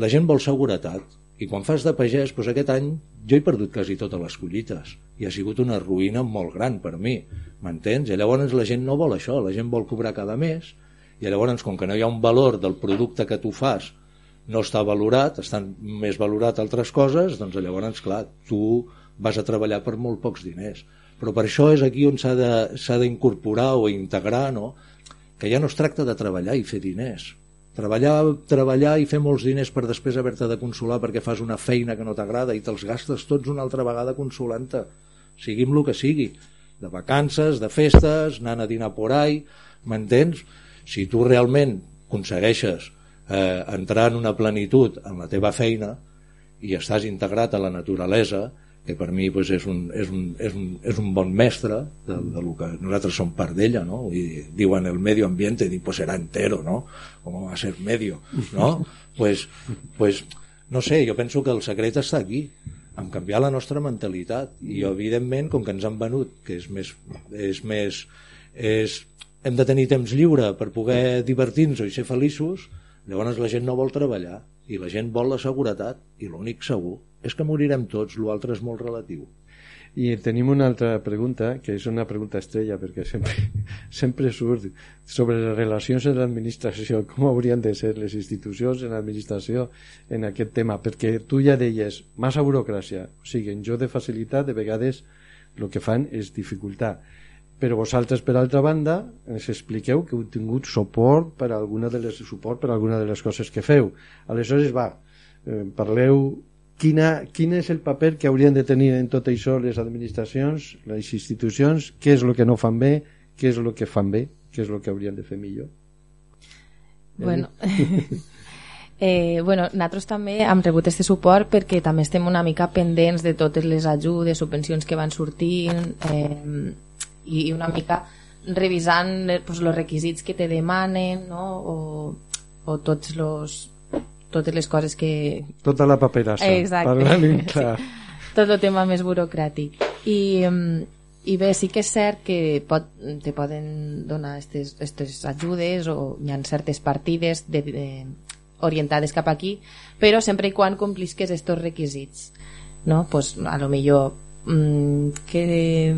la gent vol seguretat, i quan fas de pagès, doncs aquest any jo he perdut quasi totes les collites, i ha sigut una ruïna molt gran per mi, m'entens? I llavors la gent no vol això, la gent vol cobrar cada mes, i llavors com que no hi ha un valor del producte que tu fas no està valorat, estan més valorat altres coses, doncs llavors, clar, tu vas a treballar per molt pocs diners. Però per això és aquí on s'ha d'incorporar o integrar, no? que ja no es tracta de treballar i fer diners. Treballar, treballar i fer molts diners per després haver-te de consolar perquè fas una feina que no t'agrada i te'ls gastes tots una altra vegada consolant-te, sigui amb el que sigui, de vacances, de festes, anant a dinar por ahí, m'entens? Si tu realment aconsegueixes eh, entrar en una plenitud en la teva feina i estàs integrat a la naturalesa, que per mi pues, és, un, és, un, és, un, és un bon mestre de, de lo que nosaltres som part d'ella, no? I diuen el medio ambiente, dic, pues serà entero, no? Com va a ser medio, no? pues, pues, no sé, jo penso que el secret està aquí, en canviar la nostra mentalitat i evidentment com que ens han venut que és més, és més és, hem de tenir temps lliure per poder divertir-nos i ser feliços llavors la gent no vol treballar i la gent vol la seguretat i l'únic segur és que morirem tots, l'altre és molt relatiu. I tenim una altra pregunta, que és una pregunta estrella, perquè sempre, sempre surt. Sobre les relacions en l'administració, com haurien de ser les institucions en l'administració en aquest tema, perquè tu ja deies, massa burocràcia, o sigui, en jo de facilitat, de vegades el que fan és dificultar. Però vosaltres, per altra banda, ens expliqueu que heu tingut suport per alguna de les, suport per alguna de les coses que feu. Aleshores, va, eh, parleu. Quina, quin és el paper que haurien de tenir en tot això les administracions, les institucions, què és el que no fan bé, què és el que fan bé, què és el que haurien de fer millor. Bueno, eh, bueno, nosaltres també hem rebut aquest suport perquè també estem una mica pendents de totes les ajudes, subvencions que van sortint eh, i i una mica revisant eh, pues, los requisits que te demanen no? o, o tots los, totes les coses que... Tota la paperassa, Exacte. parlant clar. tot el tema més burocràtic i, mm, i bé, sí que és cert que pot, te poden donar aquestes ajudes o hi ha certes partides de, de, orientades cap aquí però sempre i quan complisques estos requisits no? pues, a lo millor mm, que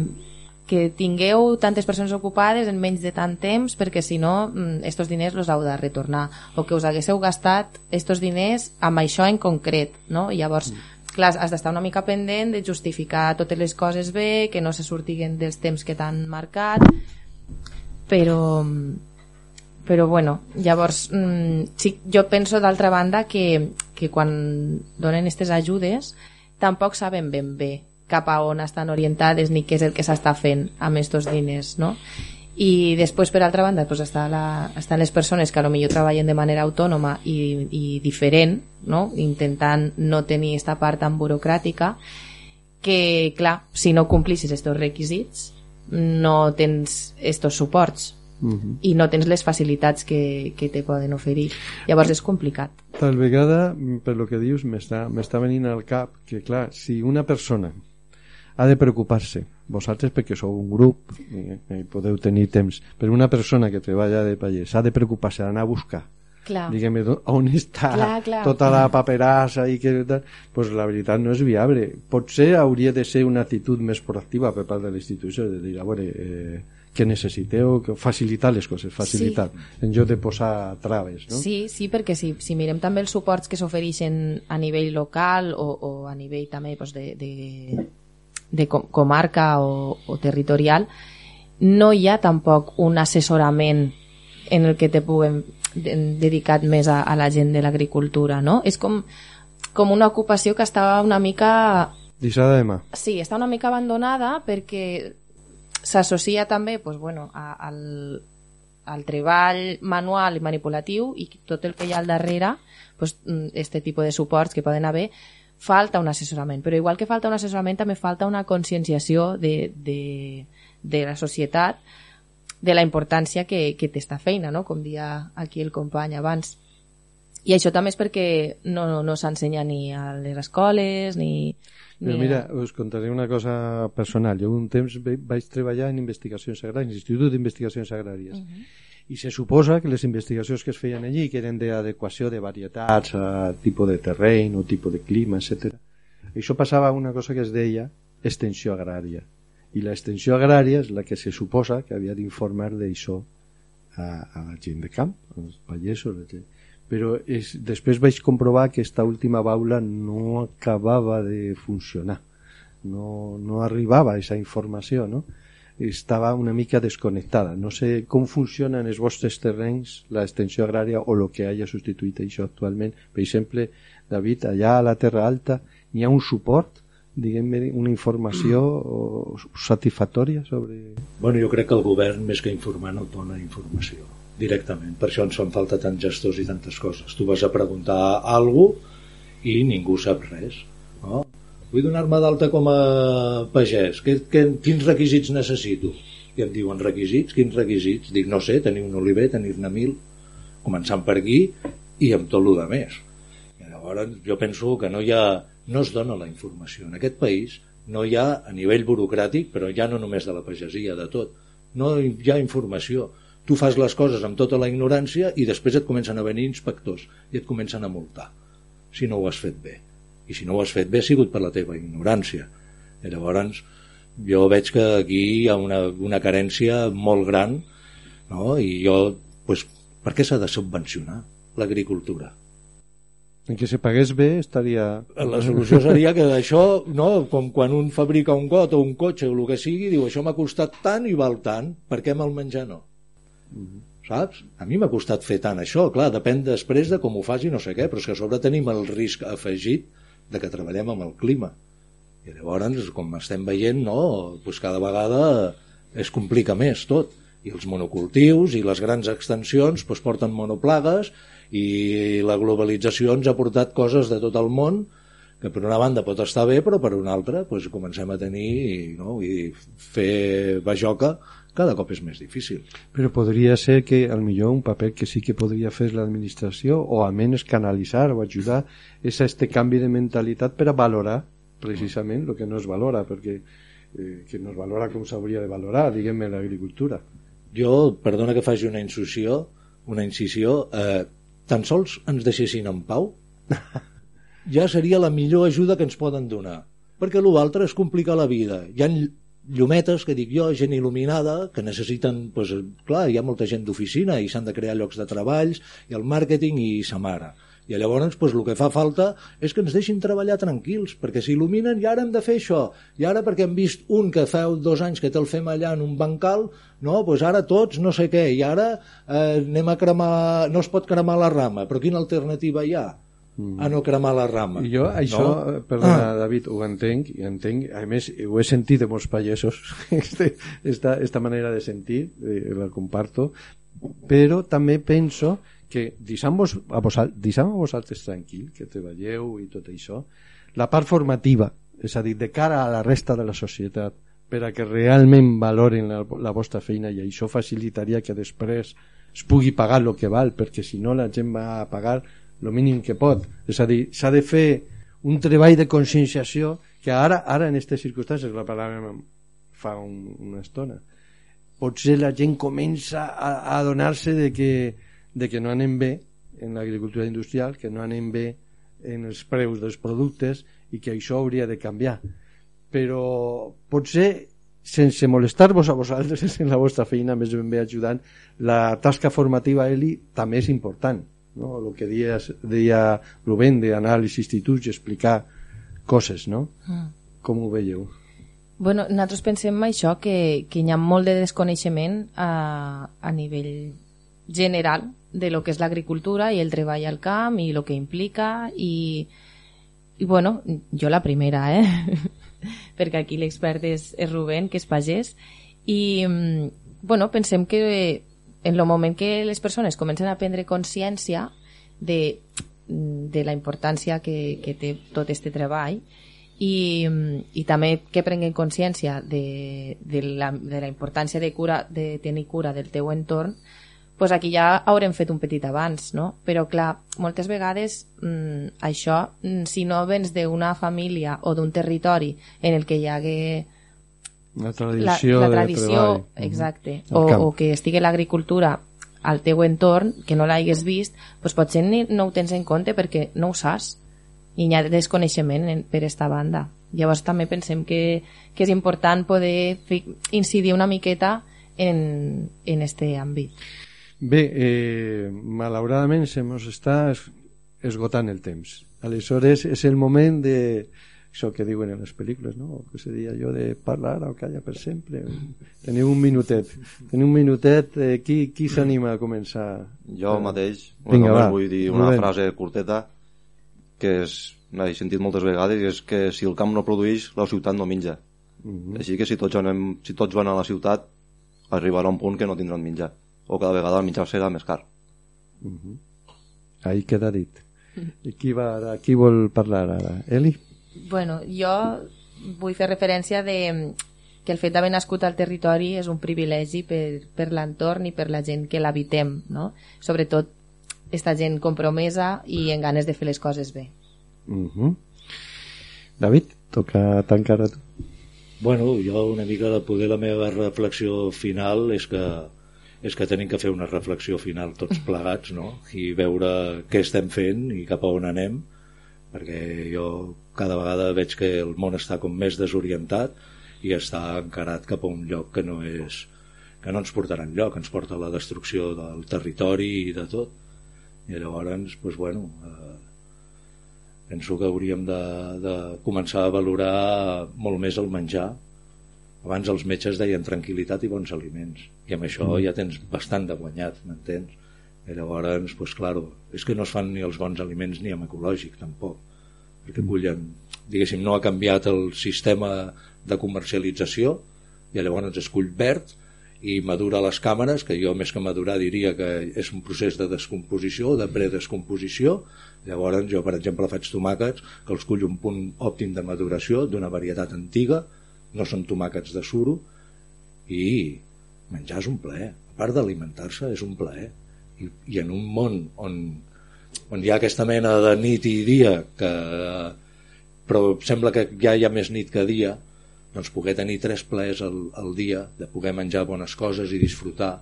que tingueu tantes persones ocupades en menys de tant temps perquè si no, mm, estos diners los heu de retornar. O que us haguéssiu gastat estos diners amb això en concret no? I llavors, clar, has d'estar una mica pendent de justificar totes les coses bé que no se sortiguen dels temps que t'han marcat. Però però bueno, llavors mm, sí, jo penso d'altra banda que, que quan donen aquestes ajudes tampoc saben ben bé cap a on estan orientades ni què és el que s'està fent amb aquests diners no? i després per altra banda pues, està la, estan les persones que a lo millor treballen de manera autònoma i, i diferent no? intentant no tenir esta part tan burocràtica que clar, si no complissis estos requisits no tens estos suports Mhm. i no tens les facilitats que, que te poden oferir llavors és complicat Tal vegada, per lo que dius, m'està venint al cap que, clar, si una persona ha de preocupar-se, vosaltres perquè sou un grup i, i podeu tenir temps, però una persona que treballa de pagès ha de preocupar-se d'anar a buscar clar, diguem on està Clar, clar. tota la paperassa i que tal, pues la veritat no és viable. Potser hauria de ser una actitud més proactiva per part de l'institució, de dir, a veure, eh, què necessiteu, que facilitar les coses, facilitar, sí. en lloc de posar traves, no? Sí, sí, perquè si, si mirem també els suports que s'ofereixen a nivell local o, o a nivell també doncs, de, de, de com- comarca o, o territorial, no hi ha tampoc un assessorament en el que te puguem de- dedicat més a, a la gent de l'agricultura, no? És com com una ocupació que estava una mica Deixada de mà. Sí, està una mica abandonada perquè s'associa també pues, bueno, a, al, al treball manual i manipulatiu i tot el que hi ha al darrere, pues, mm, este tipus de suports que poden haver, falta un assessorament. Però igual que falta un assessorament, també falta una conscienciació de, de, de la societat de la importància que, que té esta feina, no? com dia aquí el company abans. I això també és perquè no, no s'ensenya ni a les escoles, ni... Però mira, us contaré una cosa personal. Jo un temps vaig treballar en investigacions agràries, Institut d'Investigacions Agràries. Uh -huh. I se suposa que les investigacions que es feien allí, que eren d'adequació de varietats a tipus de terreny o tipus de clima, etc. Això passava una cosa que es deia extensió agrària. I l'extensió agrària és la que se suposa que havia d'informar d'això a, a la gent de camp, als pagesos, gent. Però és, després vaig comprovar que aquesta última baula no acabava de funcionar. No, no arribava aquesta informació, no? Estava una mica desconnectada. No sé com funcionen els vostres terrenys, l'extensió agrària o el que haya substituït això actualment. Per exemple, David, allà a la Terra Alta hi ha un suport, diguem una informació satisfactòria sobre... Bueno, jo crec que el govern, més que informar, no dona informació directament. Per això ens fan falta tants gestors i tantes coses. Tu vas a preguntar alguna i ningú sap res. No? Vull donar-me d'alta com a pagès. Que, que, quins requisits necessito? I em diuen requisits? Quins requisits? Dic, no sé, tenir un oliver, tenir-ne mil, començant per aquí i amb tot el de més. I llavors jo penso que no hi ha, no es dona la informació. En aquest país no hi ha a nivell burocràtic, però ja no només de la pagesia, de tot, no hi ha informació. Tu fas les coses amb tota la ignorància i després et comencen a venir inspectors i et comencen a multar si no ho has fet bé. I si no ho has fet bé ha sigut per la teva ignorància. I llavors jo veig que aquí hi ha una, una carència molt gran no? i jo, pues, per què s'ha de subvencionar l'agricultura? En què se pagués bé estaria... La solució seria que això, no, com quan un fabrica un got o un cotxe o el que sigui, diu això m'ha costat tant i val tant, per què me'l menjar no? Saps? A mi m'ha costat fer tant això, clar, depèn després de com ho faci no sé què, però és que a sobre tenim el risc afegit de que treballem amb el clima. I llavors, com estem veient, no, doncs cada vegada es complica més tot. I els monocultius i les grans extensions doncs porten monoplagues i la globalització ens ha portat coses de tot el món que per una banda pot estar bé però per una altra doncs comencem a tenir no? i fer bajoca cada cop és més difícil. Però podria ser que al millor un paper que sí que podria fer l'administració o almenys canalitzar o ajudar és este canvi de mentalitat per a valorar precisament el que no es valora perquè eh, que no es valora com s'hauria de valorar diguem-ne l'agricultura. Jo, perdona que faci una incisió una incisió eh, tan sols ens deixessin en pau ja seria la millor ajuda que ens poden donar perquè l'altre és complicar la vida. Hi ha llumetes, que dic jo, gent il·luminada, que necessiten, doncs, clar, hi ha molta gent d'oficina i s'han de crear llocs de treballs, i el màrqueting i sa mare. I llavors doncs, el que fa falta és que ens deixin treballar tranquils, perquè s'il·luminen i ara hem de fer això. I ara perquè hem vist un que fa dos anys que te'l fem allà en un bancal, no, doncs ara tots no sé què, i ara eh, anem a cremar, no es pot cremar la rama, però quina alternativa hi ha? A no cremar la rama. I jo això, no? no? perdona, ah. David, ho entenc, i entenc, a més, ho he sentit de molts pagesos, este, esta, esta manera de sentir, eh, la comparto, però també penso que deixant-vos a, deixant a vosaltres tranquil, que treballeu i tot això, la part formativa, és a dir, de cara a la resta de la societat, per a que realment valoren la, la vostra feina i això facilitaria que després es pugui pagar el que val, perquè si no la gent va a pagar el mínim que pot. És a dir, s'ha de fer un treball de conscienciació que ara, ara en aquestes circumstàncies, la parlàvem fa un, una estona, potser la gent comença a, a adonar-se de que, de que no anem bé en l'agricultura industrial, que no anem bé en els preus dels productes i que això hauria de canviar. Però potser sense molestar-vos a vosaltres en la vostra feina, més ben bé ajudant, la tasca formativa, Eli, també és important no? el que deia, deia Rubén d'anar als instituts i explicar coses, no? Mm. Com ho veieu? Bueno, nosaltres pensem això, que, que hi ha molt de desconeixement a, a nivell general de lo que és l'agricultura i el treball al camp i el que implica i, i bueno, jo la primera, eh? perquè aquí l'expert és, és Rubén, que és pagès, i mm, bueno, pensem que en el moment que les persones comencen a prendre consciència de, de la importància que, que té tot este treball i, i també que prenguen consciència de, de, la, de la importància de, cura, de tenir cura del teu entorn pues aquí ja haurem fet un petit avanç, no? Però clar, moltes vegades mmm, això, mm, si no vens d'una família o d'un territori en el que hi hagué la tradició, la, la de tradició treball. exacte, Mhm. o, Al camp. o que estigui l'agricultura al teu entorn, que no l'hagués vist, doncs potser ni, no ho tens en compte perquè no ho saps i hi ha desconeixement en, per esta banda. Llavors també pensem que, que és important poder fi, incidir una miqueta en, en este àmbit. Bé, eh, malauradament se mos està es- esgotant el temps. Aleshores és el moment de això que diuen en les pel·lícules, no? Que seria jo de parlar o calla per sempre. Teniu un minutet. Teniu un minutet. Eh, qui qui s'anima a començar? Jo mateix, Vinga, bueno, va. vull dir una Rubén. frase curteta que és, l'he sentit moltes vegades i és que si el camp no produeix, la ciutat no menja. Mhm. Així que si tots, anem, si tots van a la ciutat, arribarà un punt que no tindran menjar. O cada vegada el menjar serà més car. Mhm. Ahí queda dit. I qui, va ara? qui vol parlar ara? Eli? Bueno, jo vull fer referència de que el fet d'haver nascut al territori és un privilegi per, per l'entorn i per la gent que l'habitem, no? Sobretot esta gent compromesa i en ganes de fer les coses bé. Mhm. David, toca tancar a tu. Bueno, jo una mica de poder la meva reflexió final és que és que tenim que fer una reflexió final tots plegats no? i veure què estem fent i cap a on anem perquè jo cada vegada veig que el món està com més desorientat i està encarat cap a un lloc que no és que no ens portarà enlloc, ens porta a la destrucció del territori i de tot i llavors, doncs, bueno, eh, penso que hauríem de, de començar a valorar molt més el menjar abans els metges deien tranquil·litat i bons aliments i amb això Mm. ja tens bastant de guanyat m'entens? I llavors, pues, claro, és que no es fan ni els bons aliments ni amb ecològic tampoc perquè bullen, diguéssim, no ha canviat el sistema de comercialització i llavors es cull verd i madura les càmeres, que jo més que madurar diria que és un procés de descomposició, de predescomposició. Llavors jo, per exemple, faig tomàquets que els cullo un punt òptim de maduració d'una varietat antiga, no són tomàquets de suro, i menjar és un plaer. A part d'alimentar-se, és un plaer. I, I en un món on, on hi ha aquesta mena de nit i dia que però sembla que ja hi ha més nit que dia doncs poder tenir tres plaers al, al dia de poder menjar bones coses i disfrutar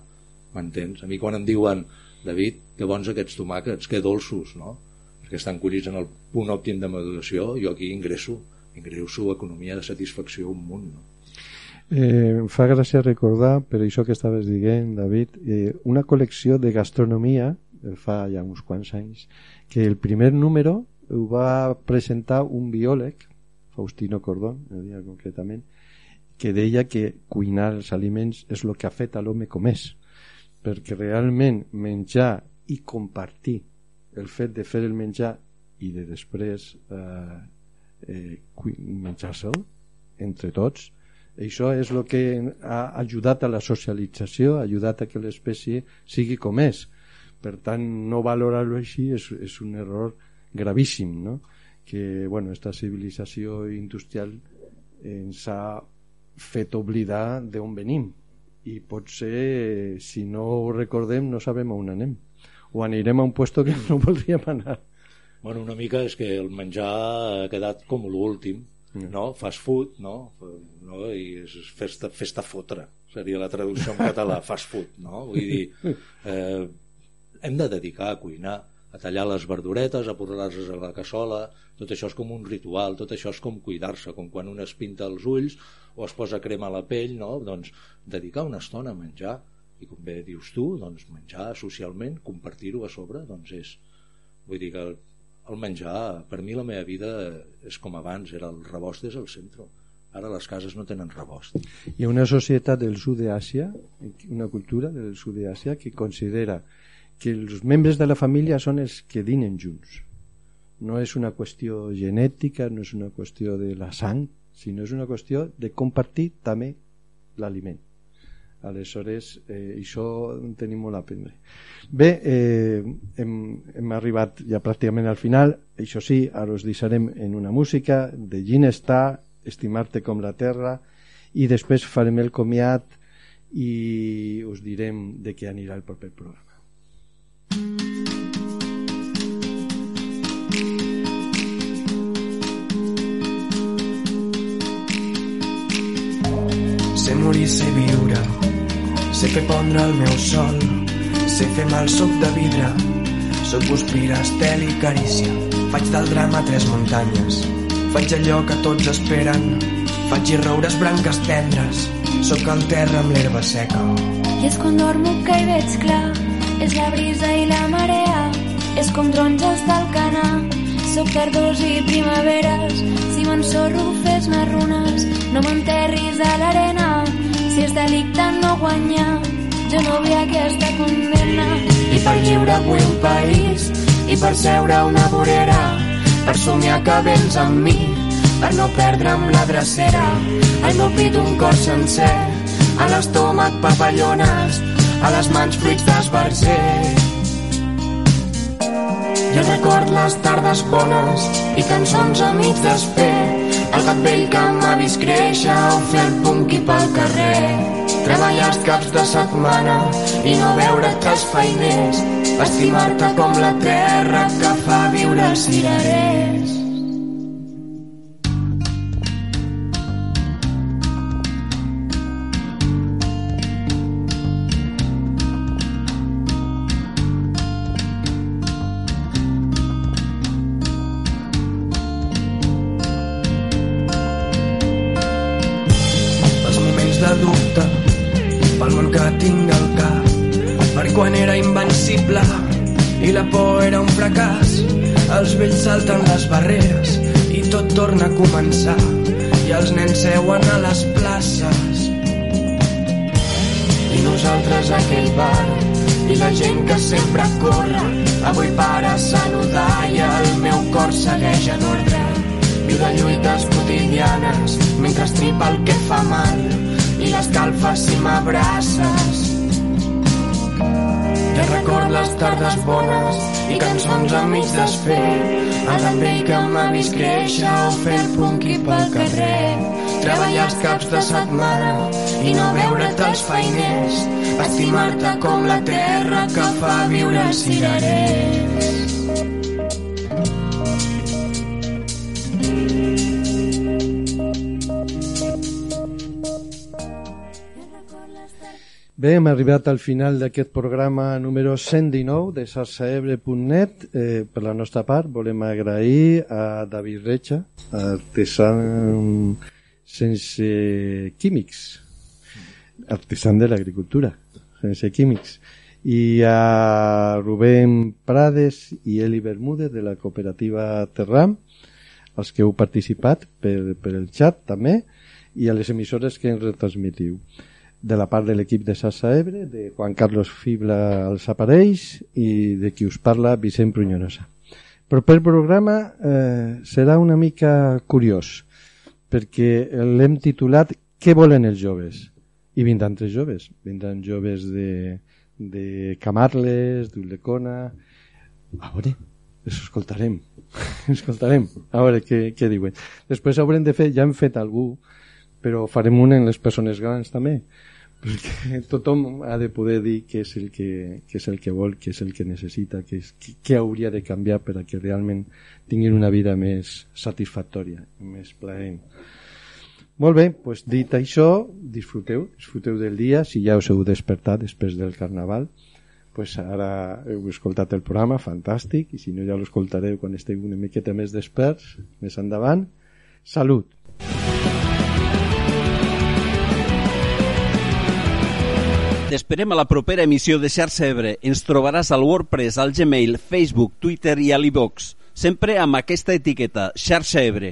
m'entens? A mi quan em diuen David, que bons aquests tomàquets, que dolços, no? Perquè estan collits en el punt òptim de maduració, jo aquí ingresso, ingresso economia de satisfacció un munt, no? Eh, fa gràcia recordar, per això que estaves dient, David, eh, una col·lecció de gastronomia, eh, fa ja uns quants anys, que el primer número ho va presentar un biòleg, Faustino Cordón, el dia concretament, que deia que cuinar els aliments és el que ha fet a l'home com és, perquè realment menjar i compartir el fet de fer el menjar i de després eh, eh, menjar-se'l entre tots, això és el que ha ajudat a la socialització, ha ajudat a que l'espècie sigui com és. Per tant, no valorar-lo així és, és un error gravíssim, no? que bueno, esta civilització industrial ens ha fet oblidar d'on venim i potser si no ho recordem no sabem on anem o anirem a un puesto que no voldríem anar Bueno, una mica és que el menjar ha quedat com l'últim, no? Fast food, no? no? I és festa, festa fotre, seria la traducció en català, fast food, no? Vull dir, eh, hem de dedicar a cuinar, a tallar les verduretes, a posar-les a la cassola, tot això és com un ritual, tot això és com cuidar-se, com quan un es pinta els ulls o es posa crema a la pell, no? Doncs dedicar una estona a menjar, i com bé dius tu, doncs menjar socialment, compartir-ho a sobre, doncs és... Vull dir que el, menjar, per mi la meva vida és com abans, era el rebost és el centre. Ara les cases no tenen rebost. Hi ha una societat del sud d'Àsia, una cultura del sud d'Àsia que considera que els membres de la família són els que dinen junts. No és una qüestió genètica, no és una qüestió de la sang, sinó és una qüestió de compartir també l'aliment. Aleshores, eh, això en tenim molt a aprendre. Bé, eh, hem, hem arribat ja pràcticament al final. Això sí, ara us deixarem en una música de Ginestar, Estimar-te com la terra, i després farem el comiat i us direm de què anirà el proper programa. Sé morir, sé viure, sé fer pondre el meu sol, sé fer mal suc de vidre, soc guspira, estel i carícia. Faig del drama tres muntanyes, faig allò que tots esperen, faig i roures branques tendres, sóc el terra amb l'herba seca. I és quan dormo que hi veig clar, és la brisa i la marea, és com taronges del canà, soc tardors i primaveres, si m'ensorro fes-me runes, no m'enterris a l'arena, si és delicte no guanyar, jo no vull aquesta condemna. I per lliure vull un país, i per seure una vorera, per somiar que vens amb mi, per no perdre'm la drecera, al meu pit un cor sencer, a l'estómac papallones, a les mans fruits d'esbarzer. Jo record les tardes bones i cançons a mig desfer, el gat vell que m'ha vist créixer fer el punqui pel carrer. Treballar els caps de setmana i no veure que els feiners, estimar-te com la terra que fa viure els cirerers. Estimar-te com la terra que fa viure els cirerers Bé, hem arribat al final d'aquest programa número 119 de sarsaebre.net. Eh, per la nostra part, volem agrair a David Recha, artesà sense químics, artesà de l'agricultura, sense químics, i a Rubén Prades i Eli Bermúdez de la cooperativa Terram, els que heu participat per, per el xat també, i a les emissores que ens retransmitiu de la part de l'equip de Sassa Ebre, de Juan Carlos Fibla als aparells i de qui us parla Vicent Prunyonosa. Però per programa eh, serà una mica curiós, perquè l'hem titulat Què volen els joves? I vindran tres joves. Vindran joves de, de Camarles, d'Ullecona... A veure, els escoltarem. escoltarem, a veure què, què diuen. Després haurem de fer, ja hem fet algú, però farem un en les persones grans també perquè tothom ha de poder dir què és el que, què és el que vol, què és el que necessita, què, és, què, hauria de canviar per a que realment tinguin una vida més satisfactòria, més plaent. Molt bé, doncs dit això, disfruteu, disfruteu del dia, si ja us heu despertat després del Carnaval, pues ara heu escoltat el programa, fantàstic, i si no ja l'escoltareu quan esteu una miqueta més desperts, més endavant. Salut! T'esperem a la propera emissió de Xarxa Ebre. Ens trobaràs al WordPress, al Gmail, Facebook, Twitter i a l'iVox. Sempre amb aquesta etiqueta, Xarxa Ebre.